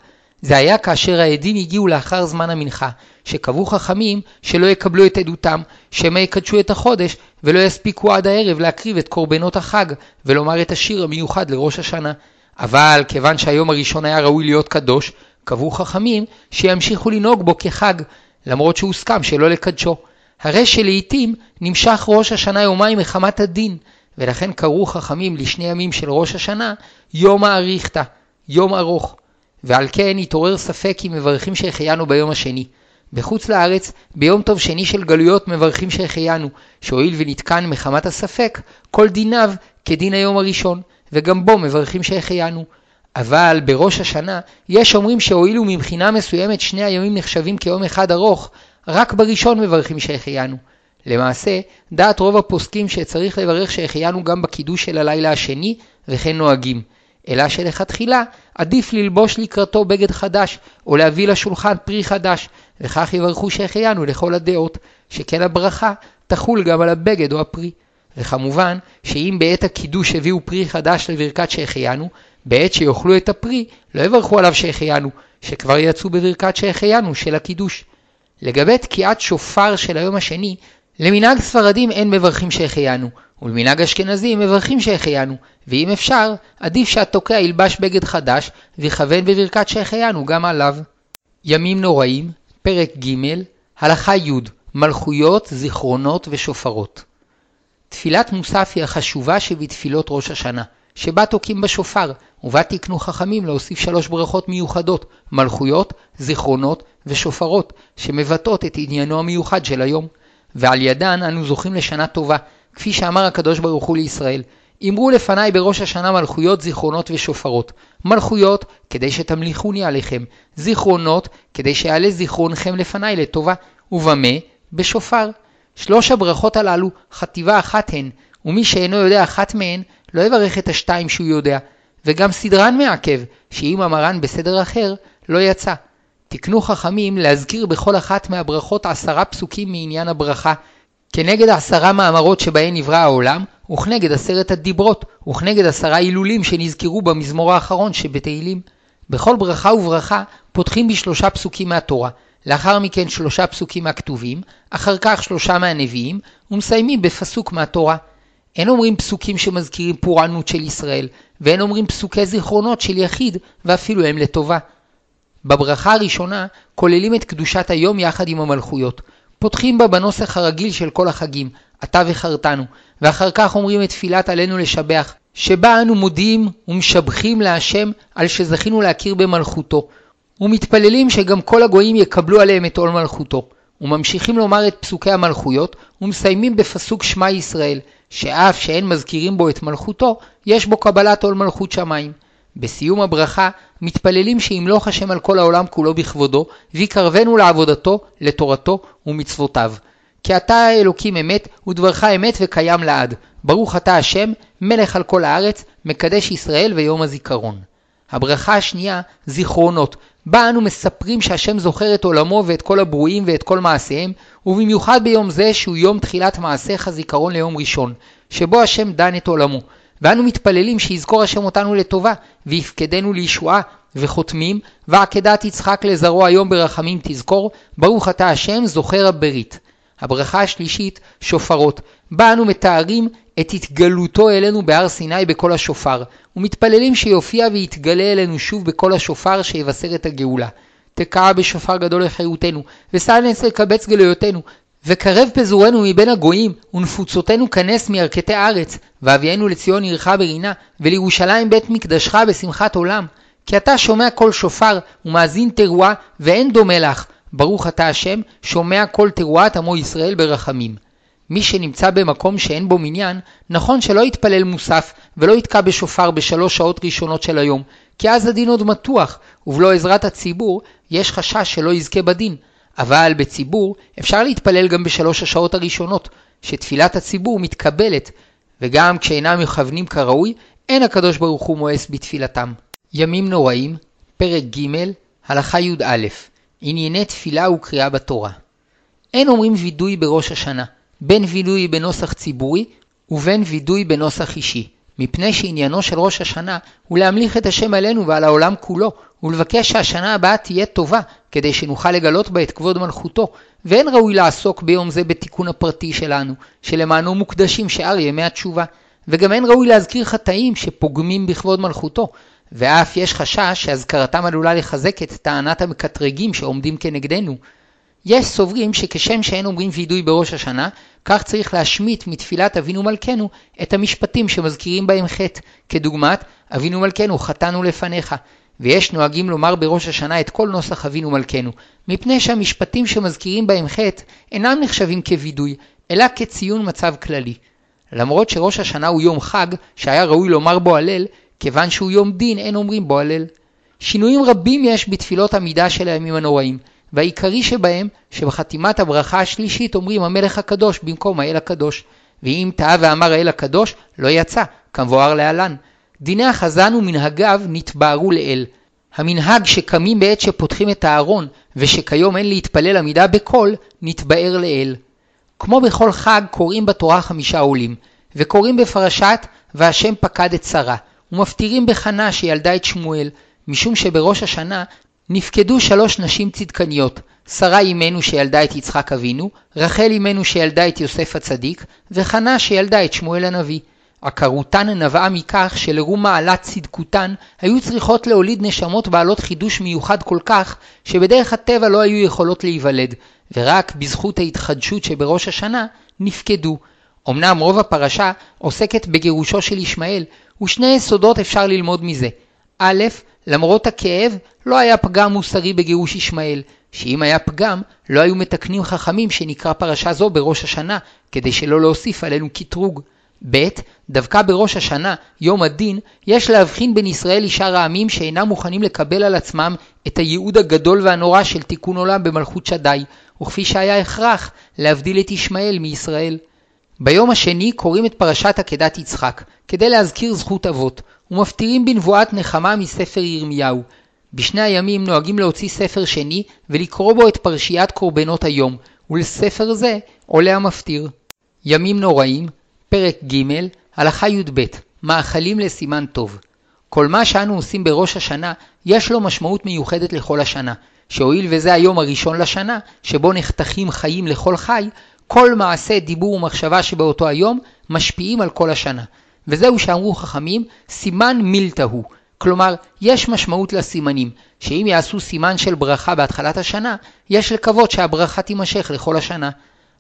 זה היה כאשר העדים הגיעו לאחר זמן המנחה, שקבעו חכמים שלא יקבלו את עדותם, שמא יקדשו את החודש, ולא יספיקו עד הערב להקריב את קורבנות החג, ולומר את השיר המיוחד לראש השנה. אבל כיוון שהיום הראשון היה ראוי להיות קדוש, קבעו חכמים שימשיכו לנהוג בו כחג, למרות שהוסכם שלא לקדשו. הרי שלעיתים נמשך ראש השנה יומיים מחמת הדין, ולכן קראו חכמים לשני ימים של ראש השנה יום האריכתא, יום ארוך. ועל כן התעורר ספק אם מברכים שהחיינו ביום השני. בחוץ לארץ, ביום טוב שני של גלויות מברכים שהחיינו, שהואיל ונתקן מחמת הספק, כל דיניו כדין היום הראשון, וגם בו מברכים שהחיינו. אבל בראש השנה, יש אומרים שהואילו מבחינה מסוימת שני הימים נחשבים כיום אחד ארוך, רק בראשון מברכים שהחיינו. למעשה, דעת רוב הפוסקים שצריך לברך שהחיינו גם בקידוש של הלילה השני, וכן נוהגים. אלא שלכתחילה עדיף ללבוש לקראתו בגד חדש, או להביא לשולחן פרי חדש, וכך יברכו שהחיינו לכל הדעות, שכן הברכה תחול גם על הבגד או הפרי. וכמובן, שאם בעת הקידוש הביאו פרי חדש לברכת שהחיינו, בעת שיאכלו את הפרי, לא יברכו עליו שהחיינו, שכבר יצאו בברכת שהחיינו של הקידוש. לגבי תקיעת שופר של היום השני, למנהג ספרדים אין מברכים שהחיינו, ולמנהג אשכנזים מברכים שהחיינו, ואם אפשר, עדיף שהתוקע ילבש בגד חדש, ויכוון בברכת שהחיינו גם עליו. ימים נוראים, פרק ג', הלכה י', מלכויות, זיכרונות ושופרות. תפילת מוסף היא החשובה שבתפילות ראש השנה, שבה תוקעים בשופר, ובה תקנו חכמים להוסיף שלוש ברכות מיוחדות, מלכויות, זיכרונות ושופרות, שמבטאות את עניינו המיוחד של היום. ועל ידן אנו זוכים לשנה טובה, כפי שאמר הקדוש ברוך הוא לישראל, אמרו לפניי בראש השנה מלכויות, זיכרונות ושופרות. מלכויות, כדי שתמליכוני עליכם, זיכרונות, כדי שיעלה זיכרונכם לפניי לטובה, ובמה? בשופר. שלוש הברכות הללו, חטיבה אחת הן, ומי שאינו יודע אחת מהן, לא יברך את השתיים שהוא יודע, וגם סדרן מעכב, שאם אמרן בסדר אחר, לא יצא. תקנו חכמים להזכיר בכל אחת מהברכות עשרה פסוקים מעניין הברכה, כנגד עשרה מאמרות שבהן נברא העולם, וכנגד עשרת הדיברות, וכנגד עשרה הילולים שנזכרו במזמור האחרון שבתהילים. בכל ברכה וברכה פותחים בשלושה פסוקים מהתורה, לאחר מכן שלושה פסוקים מהכתובים, אחר כך שלושה מהנביאים, ומסיימים בפסוק מהתורה. אין אומרים פסוקים שמזכירים פורענות של ישראל, ואין אומרים פסוקי זיכרונות של יחיד, ואפילו הם לטובה. בברכה הראשונה כוללים את קדושת היום יחד עם המלכויות. פותחים בה בנוסח הרגיל של כל החגים, אתה וחרתנו, ואחר כך אומרים את תפילת עלינו לשבח, שבה אנו מודיעים ומשבחים להשם על שזכינו להכיר במלכותו, ומתפללים שגם כל הגויים יקבלו עליהם את עול מלכותו, וממשיכים לומר את פסוקי המלכויות, ומסיימים בפסוק שמע ישראל, שאף שאין מזכירים בו את מלכותו, יש בו קבלת עול מלכות שמיים. בסיום הברכה מתפללים שימלוך השם על כל העולם כולו בכבודו, ויקרבנו לעבודתו, לתורתו ומצוותיו. כי אתה האלוקים אמת, ודברך אמת וקיים לעד. ברוך אתה השם, מלך על כל הארץ, מקדש ישראל ויום הזיכרון. הברכה השנייה, זיכרונות, בה אנו מספרים שהשם זוכר את עולמו ואת כל הברואים ואת כל מעשיהם, ובמיוחד ביום זה שהוא יום תחילת מעשיך זיכרון ליום ראשון, שבו השם דן את עולמו. ואנו מתפללים שיזכור השם אותנו לטובה, ויפקדנו לישועה, וחותמים, ועקדת יצחק לזרוע היום ברחמים תזכור, ברוך אתה השם זוכר הברית. הברכה השלישית, שופרות, בה אנו מתארים את התגלותו אלינו בהר סיני בקול השופר, ומתפללים שיופיע ויתגלה אלינו שוב בקול השופר שיבשר את הגאולה. תקע בשופר גדול לחירותנו, ושא נס לקבץ גלויותינו, וקרב פזורנו מבין הגויים, ונפוצותינו כנס מירכתי ארץ, והביאנו לציון עירך ברינה, ולירושלים בית מקדשך בשמחת עולם. כי אתה שומע קול שופר, ומאזין תרועה, ואין דומה לך. ברוך אתה השם, שומע קול תרועת עמו ישראל ברחמים. מי שנמצא במקום שאין בו מניין, נכון שלא יתפלל מוסף, ולא יתקע בשופר בשלוש שעות ראשונות של היום, כי אז הדין עוד מתוח, ובלא עזרת הציבור, יש חשש שלא יזכה בדין. אבל בציבור אפשר להתפלל גם בשלוש השעות הראשונות, שתפילת הציבור מתקבלת, וגם כשאינם מכוונים כראוי, אין הקדוש ברוך הוא מואס בתפילתם. ימים נוראים, פרק ג', הלכה י"א, ענייני תפילה וקריאה בתורה. אין אומרים וידוי בראש השנה, בין וידוי בנוסח ציבורי ובין וידוי בנוסח אישי, מפני שעניינו של ראש השנה הוא להמליך את השם עלינו ועל העולם כולו, ולבקש שהשנה הבאה תהיה טובה, כדי שנוכל לגלות בה את כבוד מלכותו, ואין ראוי לעסוק ביום זה בתיקון הפרטי שלנו, שלמענו מוקדשים שאר ימי התשובה, וגם אין ראוי להזכיר חטאים שפוגמים בכבוד מלכותו, ואף יש חשש שהזכרתם עלולה לחזק את טענת המקטרגים שעומדים כנגדנו. יש סוברים שכשם שאין אומרים וידוי בראש השנה, כך צריך להשמיט מתפילת אבינו מלכנו את המשפטים שמזכירים בהם חטא, כדוגמת אבינו מלכנו חטאנו לפניך, ויש נוהגים לומר בראש השנה את כל נוסח אבינו מלכנו, מפני שהמשפטים שמזכירים בהם חטא אינם נחשבים כווידוי, אלא כציון מצב כללי. למרות שראש השנה הוא יום חג, שהיה ראוי לומר בו הלל, כיוון שהוא יום דין אין אומרים בו הלל. שינויים רבים יש בתפילות עמידה של הימים הנוראים, והעיקרי שבהם, שבחתימת הברכה השלישית אומרים המלך הקדוש במקום האל הקדוש. ואם טעה ואמר האל הקדוש, לא יצא, כמבואר להלן. דיני החזן ומנהגיו נתבהרו לאל. המנהג שקמים בעת שפותחים את הארון, ושכיום אין להתפלל עמידה בקול, נתבהר לאל. כמו בכל חג קוראים בתורה חמישה עולים, וקוראים בפרשת והשם פקד את שרה, ומפטירים בחנה שילדה את שמואל, משום שבראש השנה נפקדו שלוש נשים צדקניות, שרה אימנו שילדה את יצחק אבינו, רחל אימנו שילדה את יוסף הצדיק, וחנה שילדה את שמואל הנביא. עקרותן נבעה מכך שלרו מעלת צדקותן היו צריכות להוליד נשמות בעלות חידוש מיוחד כל כך, שבדרך הטבע לא היו יכולות להיוולד, ורק בזכות ההתחדשות שבראש השנה נפקדו. אמנם רוב הפרשה עוסקת בגירושו של ישמעאל, ושני יסודות אפשר ללמוד מזה. א', למרות הכאב, לא היה פגם מוסרי בגירוש ישמעאל, שאם היה פגם, לא היו מתקנים חכמים שנקרא פרשה זו בראש השנה, כדי שלא להוסיף עלינו קטרוג. ב. דווקא בראש השנה, יום הדין, יש להבחין בין ישראל לשאר העמים שאינם מוכנים לקבל על עצמם את הייעוד הגדול והנורא של תיקון עולם במלכות שדי, וכפי שהיה הכרח להבדיל את ישמעאל מישראל. ביום השני קוראים את פרשת עקדת יצחק, כדי להזכיר זכות אבות, ומפטירים בנבואת נחמה מספר ירמיהו. בשני הימים נוהגים להוציא ספר שני ולקרוא בו את פרשיית קורבנות היום, ולספר זה עולה המפטיר. ימים נוראים, פרק ג', הלכה י"ב, מאכלים לסימן טוב. כל מה שאנו עושים בראש השנה, יש לו משמעות מיוחדת לכל השנה, שהואיל וזה היום הראשון לשנה, שבו נחתכים חיים לכל חי, כל מעשה, דיבור ומחשבה שבאותו היום משפיעים על כל השנה. וזהו שאמרו חכמים, סימן מילתא הוא. כלומר, יש משמעות לסימנים, שאם יעשו סימן של ברכה בהתחלת השנה, יש לקוות שהברכה תימשך לכל השנה.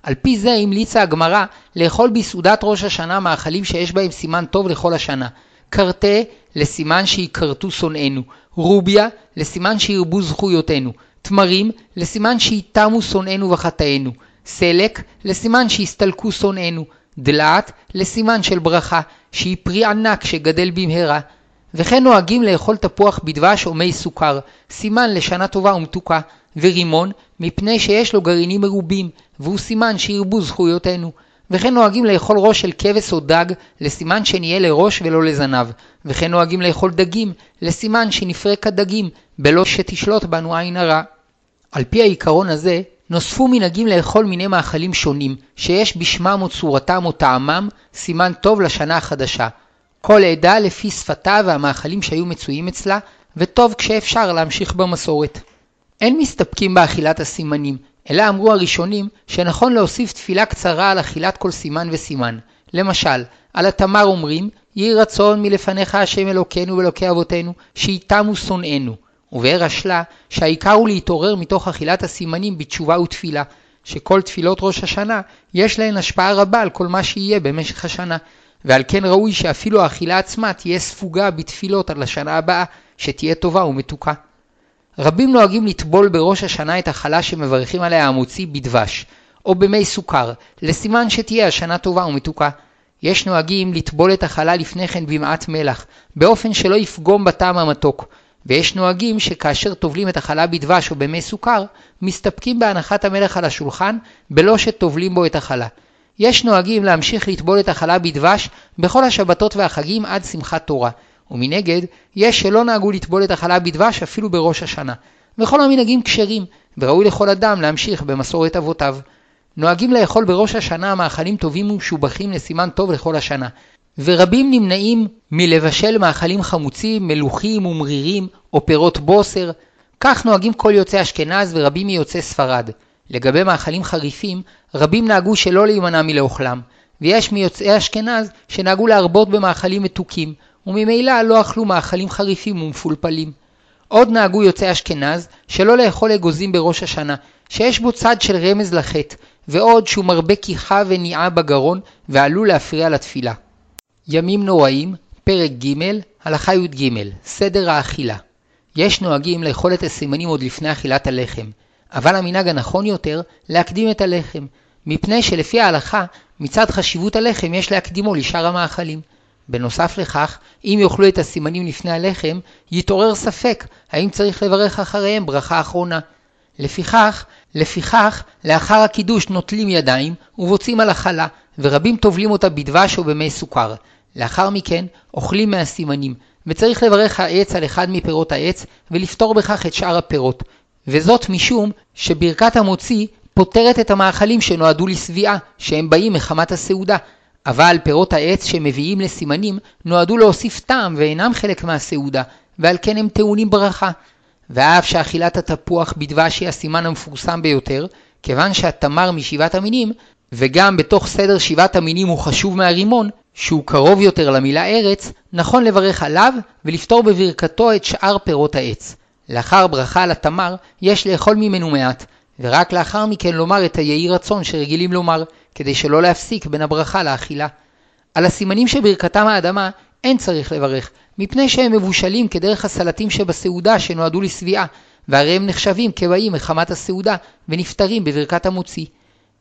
על פי זה המליצה הגמרא לאכול בסעודת ראש השנה מאכלים שיש בהם סימן טוב לכל השנה. קרטה לסימן שיכרתו שונאינו, רוביה לסימן שירבו זכויותינו, תמרים לסימן שיתמו שונאינו וחטאינו, סלק לסימן שיסתלקו שונאינו, דלעת לסימן של ברכה, שהיא פרי ענק שגדל במהרה. וכן נוהגים לאכול תפוח בדבש או מי סוכר, סימן לשנה טובה ומתוקה, ורימון, מפני שיש לו גרעינים מרובים, והוא סימן שירבו זכויותינו. וכן נוהגים לאכול ראש של כבש או דג, לסימן שנהיה לראש ולא לזנב. וכן נוהגים לאכול דגים, לסימן שנפרק הדגים, בלא שתשלוט בנו עין הרע. על פי העיקרון הזה, נוספו מנהגים לאכול מיני מאכלים שונים, שיש בשמם או צורתם או טעמם סימן טוב לשנה החדשה. כל עדה לפי שפתה והמאכלים שהיו מצויים אצלה, וטוב כשאפשר להמשיך במסורת. אין מסתפקים באכילת הסימנים, אלא אמרו הראשונים שנכון להוסיף תפילה קצרה על אכילת כל סימן וסימן. למשל, על התמר אומרים, יהי רצון מלפניך השם אלוקינו ואלוקי אבותינו, שאיתמו שונאינו. ובאר השלה, שהעיקר הוא להתעורר מתוך אכילת הסימנים בתשובה ותפילה, שכל תפילות ראש השנה יש להן השפעה רבה על כל מה שיהיה במשך השנה, ועל כן ראוי שאפילו האכילה עצמה תהיה ספוגה בתפילות על השנה הבאה, שתהיה טובה ומתוקה. רבים נוהגים לטבול בראש השנה את החלה שמברכים עליה המוציא בדבש, או במי סוכר, לסימן שתהיה השנה טובה ומתוקה. יש נוהגים לטבול את החלה לפני כן במעט מלח, באופן שלא יפגום בטעם המתוק, ויש נוהגים שכאשר טובלים את החלה בדבש או במי סוכר, מסתפקים בהנחת המלח על השולחן, בלא שטובלים בו את החלה. יש נוהגים להמשיך לטבול את החלה בדבש בכל השבתות והחגים עד שמחת תורה, ומנגד, יש שלא נהגו לטבול את החלה בדבש אפילו בראש השנה. וכל המנהגים כשרים, וראוי לכל אדם להמשיך במסורת אבותיו. נוהגים לאכול בראש השנה מאכלים טובים ומשובחים לסימן טוב לכל השנה. ורבים נמנעים מלבשל מאכלים חמוצים, מלוכים ומרירים, או פירות בוסר. כך נוהגים כל יוצאי אשכנז ורבים מיוצאי ספרד. לגבי מאכלים חריפים, רבים נהגו שלא להימנע מלאוכלם, ויש מיוצאי אשכנז שנהגו להרבות במאכלים מתוקים, וממילא לא אכלו מאכלים חריפים ומפולפלים. עוד נהגו יוצאי אשכנז שלא לאכול אגוזים בראש השנה, שיש בו צד של רמז לחטא, ועוד שהוא מרבה כיחה וניעה בגרון ועלול להפריע לתפילה. ימים נוראים, פרק ג', הלכה י"ג, סדר האכילה. יש נוהגים לאכול את הסימנים עוד לפני אכילת הלחם, אבל המנהג הנכון יותר להקדים את הלחם, מפני שלפי ההלכה, מצד חשיבות הלחם יש להקדימו לשאר המאכלים. בנוסף לכך, אם יאכלו את הסימנים לפני הלחם, יתעורר ספק האם צריך לברך אחריהם ברכה אחרונה. לפיכך, לפיכך, לאחר הקידוש נוטלים ידיים ובוצעים על החלה, ורבים טובלים אותה בדבש או במי סוכר. לאחר מכן, אוכלים מהסימנים, וצריך לברך העץ על אחד מפירות העץ, ולפתור בכך את שאר הפירות. וזאת משום שברכת המוציא פותרת את המאכלים שנועדו לשביעה, שהם באים מחמת הסעודה, אבל פירות העץ שמביאים לסימנים נועדו להוסיף טעם ואינם חלק מהסעודה, ועל כן הם טעונים ברכה. ואף שאכילת התפוח בדבש היא הסימן המפורסם ביותר, כיוון שהתמר משבעת המינים, וגם בתוך סדר שבעת המינים הוא חשוב מהרימון, שהוא קרוב יותר למילה ארץ, נכון לברך עליו ולפתור בברכתו את שאר פירות העץ. לאחר ברכה על התמר, יש לאכול ממנו מעט, ורק לאחר מכן לומר את היהי רצון שרגילים לומר, כדי שלא להפסיק בין הברכה לאכילה. על הסימנים שברכתם האדמה אין צריך לברך, מפני שהם מבושלים כדרך הסלטים שבסעודה שנועדו לשביעה, והרי הם נחשבים כבאים מחמת הסעודה, ונפטרים בברכת המוציא.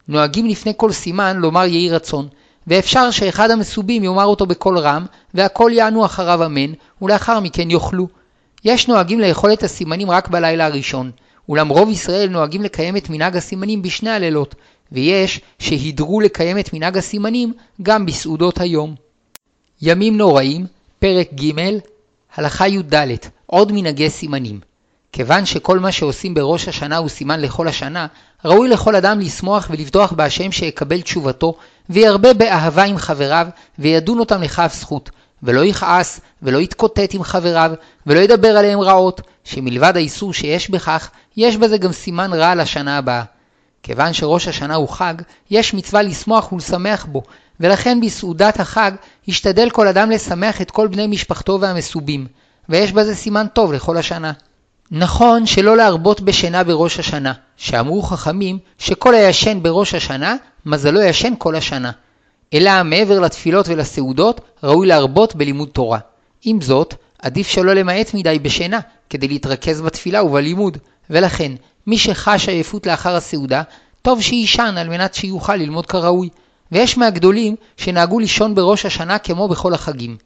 נוהגים לפני כל סימן לומר יהי רצון, ואפשר שאחד המסובים יאמר אותו בקול רם, והכל יענו אחריו אמן, ולאחר מכן יאכלו. יש נוהגים לאכול את הסימנים רק בלילה הראשון, אולם רוב ישראל נוהגים לקיים את מנהג הסימנים בשני הלילות, ויש שהידרו לקיים את מנהג הסימנים גם בסעודות היום. ימים נוראים, פרק ג', הלכה י"ד, עוד מנהגי סימנים. כיוון שכל מה שעושים בראש השנה הוא סימן לכל השנה, ראוי לכל אדם לשמוח ולבטוח בהשם שיקבל תשובתו, וירבה באהבה עם חבריו, וידון אותם לכף זכות, ולא יכעס, ולא יתקוטט עם חבריו, ולא ידבר עליהם רעות, שמלבד האיסור שיש בכך, יש בזה גם סימן רע לשנה הבאה. כיוון שראש השנה הוא חג, יש מצווה לשמוח ולשמח בו, ולכן בסעודת החג ישתדל כל אדם לשמח את כל בני משפחתו והמסובים, ויש בזה סימן טוב לכל השנה. נכון שלא להרבות בשינה בראש השנה, שאמרו חכמים שכל הישן בראש השנה, מזלו ישן כל השנה. אלא מעבר לתפילות ולסעודות, ראוי להרבות בלימוד תורה. עם זאת, עדיף שלא למעט מדי בשינה, כדי להתרכז בתפילה ובלימוד, ולכן, מי שחש עייפות לאחר הסעודה, טוב שיישן על מנת שיוכל ללמוד כראוי. ויש מהגדולים שנהגו לישון בראש השנה כמו בכל החגים.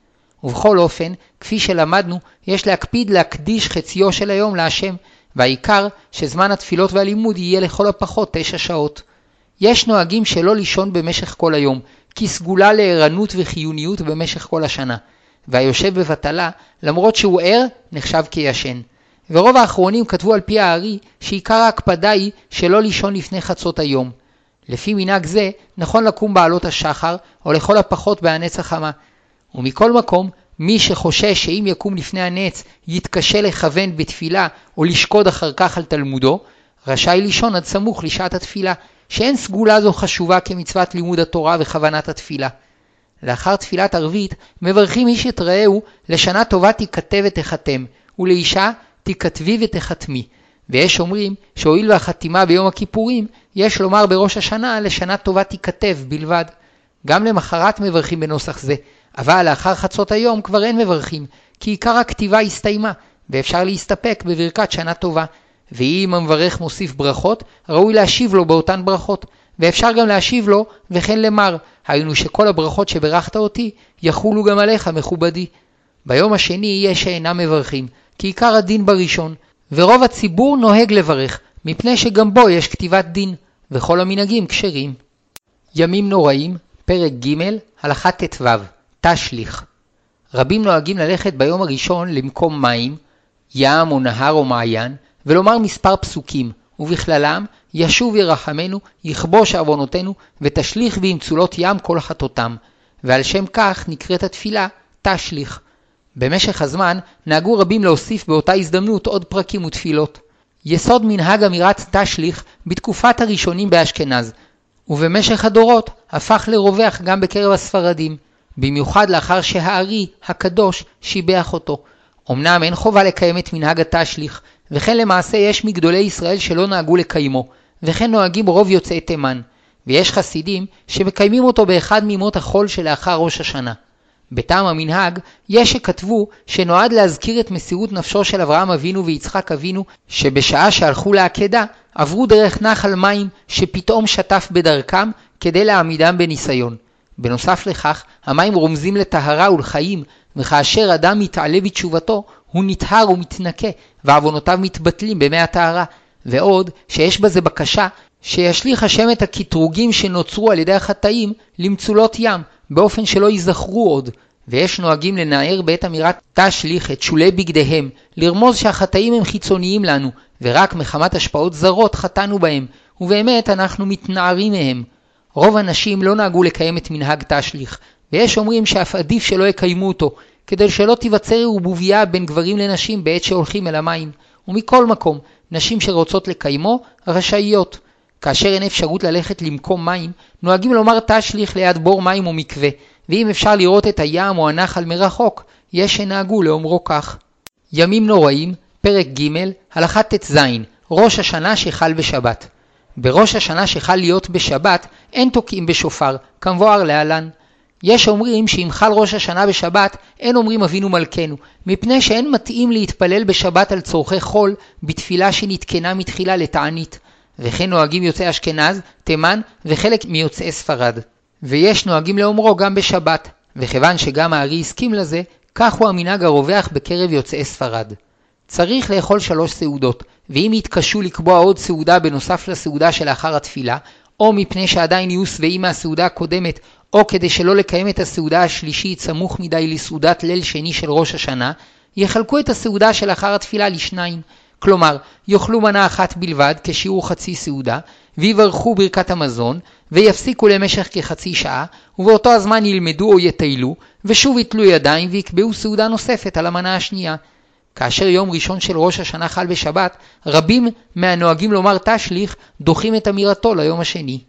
ובכל אופן, כפי שלמדנו, יש להקפיד להקדיש חציו של היום להשם, והעיקר שזמן התפילות והלימוד יהיה לכל הפחות תשע שעות. יש נוהגים שלא לישון במשך כל היום, סגולה לערנות וחיוניות במשך כל השנה, והיושב בבטלה, למרות שהוא ער, נחשב כישן. ורוב האחרונים כתבו על פי הארי שעיקר ההקפדה היא שלא לישון לפני חצות היום. לפי מנהג זה, נכון לקום בעלות השחר, או לכל הפחות בהנץ החמה. ומכל מקום, מי שחושש שאם יקום לפני הנץ יתקשה לכוון בתפילה או לשקוד אחר כך על תלמודו, רשאי לישון עד סמוך לשעת התפילה, שאין סגולה זו חשובה כמצוות לימוד התורה וכוונת התפילה. לאחר תפילת ערבית, מברכים איש את רעהו, לשנה טובה תיכתב ותחתם, ולאישה תיכתבי ותחתמי. ויש אומרים שהואיל והחתימה ביום הכיפורים, יש לומר בראש השנה לשנה טובה תיכתב בלבד. גם למחרת מברכים בנוסח זה, אבל לאחר חצות היום כבר אין מברכים, כי עיקר הכתיבה הסתיימה, ואפשר להסתפק בברכת שנה טובה. ואם המברך מוסיף ברכות, ראוי להשיב לו באותן ברכות, ואפשר גם להשיב לו וכן למר, היינו שכל הברכות שברכת אותי יחולו גם עליך מכובדי. ביום השני יש שאינם מברכים, כי עיקר הדין בראשון, ורוב הציבור נוהג לברך, מפני שגם בו יש כתיבת דין, וכל המנהגים כשרים. ימים נוראים, פרק ג', הלכה ט"ו, תשליך. רבים נוהגים ללכת ביום הראשון למקום מים, ים או נהר או מעיין, ולומר מספר פסוקים, ובכללם, ישוב ירחמנו, יכבוש עוונותינו, ותשליך באמצולות ים כל חטאותם. ועל שם כך נקראת התפילה תשליך. במשך הזמן נהגו רבים להוסיף באותה הזדמנות עוד פרקים ותפילות. יסוד מנהג אמירת תשליך בתקופת הראשונים באשכנז, ובמשך הדורות הפך לרווח גם בקרב הספרדים, במיוחד לאחר שהארי הקדוש שיבח אותו. אמנם אין חובה לקיים את מנהג התשליך, וכן למעשה יש מגדולי ישראל שלא נהגו לקיימו, וכן נוהגים רוב יוצאי תימן, ויש חסידים שמקיימים אותו באחד מימות החול שלאחר ראש השנה. בטעם המנהג, יש שכתבו שנועד להזכיר את מסירות נפשו של אברהם אבינו ויצחק אבינו, שבשעה שהלכו לעקדה, עברו דרך נחל מים שפתאום שטף בדרכם כדי להעמידם בניסיון. בנוסף לכך, המים רומזים לטהרה ולחיים, וכאשר אדם מתעלה בתשובתו, הוא נטהר ומתנקה, ועוונותיו מתבטלים במי הטהרה. ועוד, שיש בזה בקשה שישליך השם את הקטרוגים שנוצרו על ידי החטאים למצולות ים, באופן שלא ייזכרו עוד, ויש נוהגים לנער בעת אמירת תשליך את שולי בגדיהם, לרמוז שהחטאים הם חיצוניים לנו, ורק מחמת השפעות זרות חטאנו בהם, ובאמת אנחנו מתנערים מהם. רוב הנשים לא נהגו לקיים את מנהג תשליך, ויש אומרים שאף עדיף שלא יקיימו אותו, כדי שלא תיווצר ערבוביה בין גברים לנשים בעת שהולכים אל המים. ומכל מקום, נשים שרוצות לקיימו, רשאיות. כאשר אין אפשרות ללכת למקום מים, נוהגים לומר תשליך ליד בור מים או מקווה, ואם אפשר לראות את הים או הנחל מרחוק, יש שנהגו לאומרו כך. ימים נוראים, פרק ג', הלכה ט"ז, ראש השנה שחל בשבת. בראש השנה שחל להיות בשבת, אין תוקעים בשופר, כמבואר להלן. יש אומרים שאם חל ראש השנה בשבת, אין אומרים אבינו מלכנו, מפני שאין מתאים להתפלל בשבת על צורכי חול, בתפילה שנתקנה מתחילה לתענית. וכן נוהגים יוצאי אשכנז, תימן וחלק מיוצאי ספרד. ויש נוהגים לאומרו גם בשבת, וכיוון שגם הארי הסכים לזה, כך הוא המנהג הרווח בקרב יוצאי ספרד. צריך לאכול שלוש סעודות, ואם יתקשו לקבוע עוד סעודה בנוסף לסעודה שלאחר התפילה, או מפני שעדיין יהיו שבעים מהסעודה הקודמת, או כדי שלא לקיים את הסעודה השלישית סמוך מדי לסעודת ליל שני של ראש השנה, יחלקו את הסעודה שלאחר התפילה לשניים, כלומר, יאכלו מנה אחת בלבד כשיעור חצי סעודה, ויברכו ברכת המזון, ויפסיקו למשך כחצי שעה, ובאותו הזמן ילמדו או יטיילו, ושוב יתלו ידיים ויקבעו סעודה נוספת על המנה השנייה. כאשר יום ראשון של ראש השנה חל בשבת, רבים מהנוהגים לומר תשליך דוחים את אמירתו ליום השני.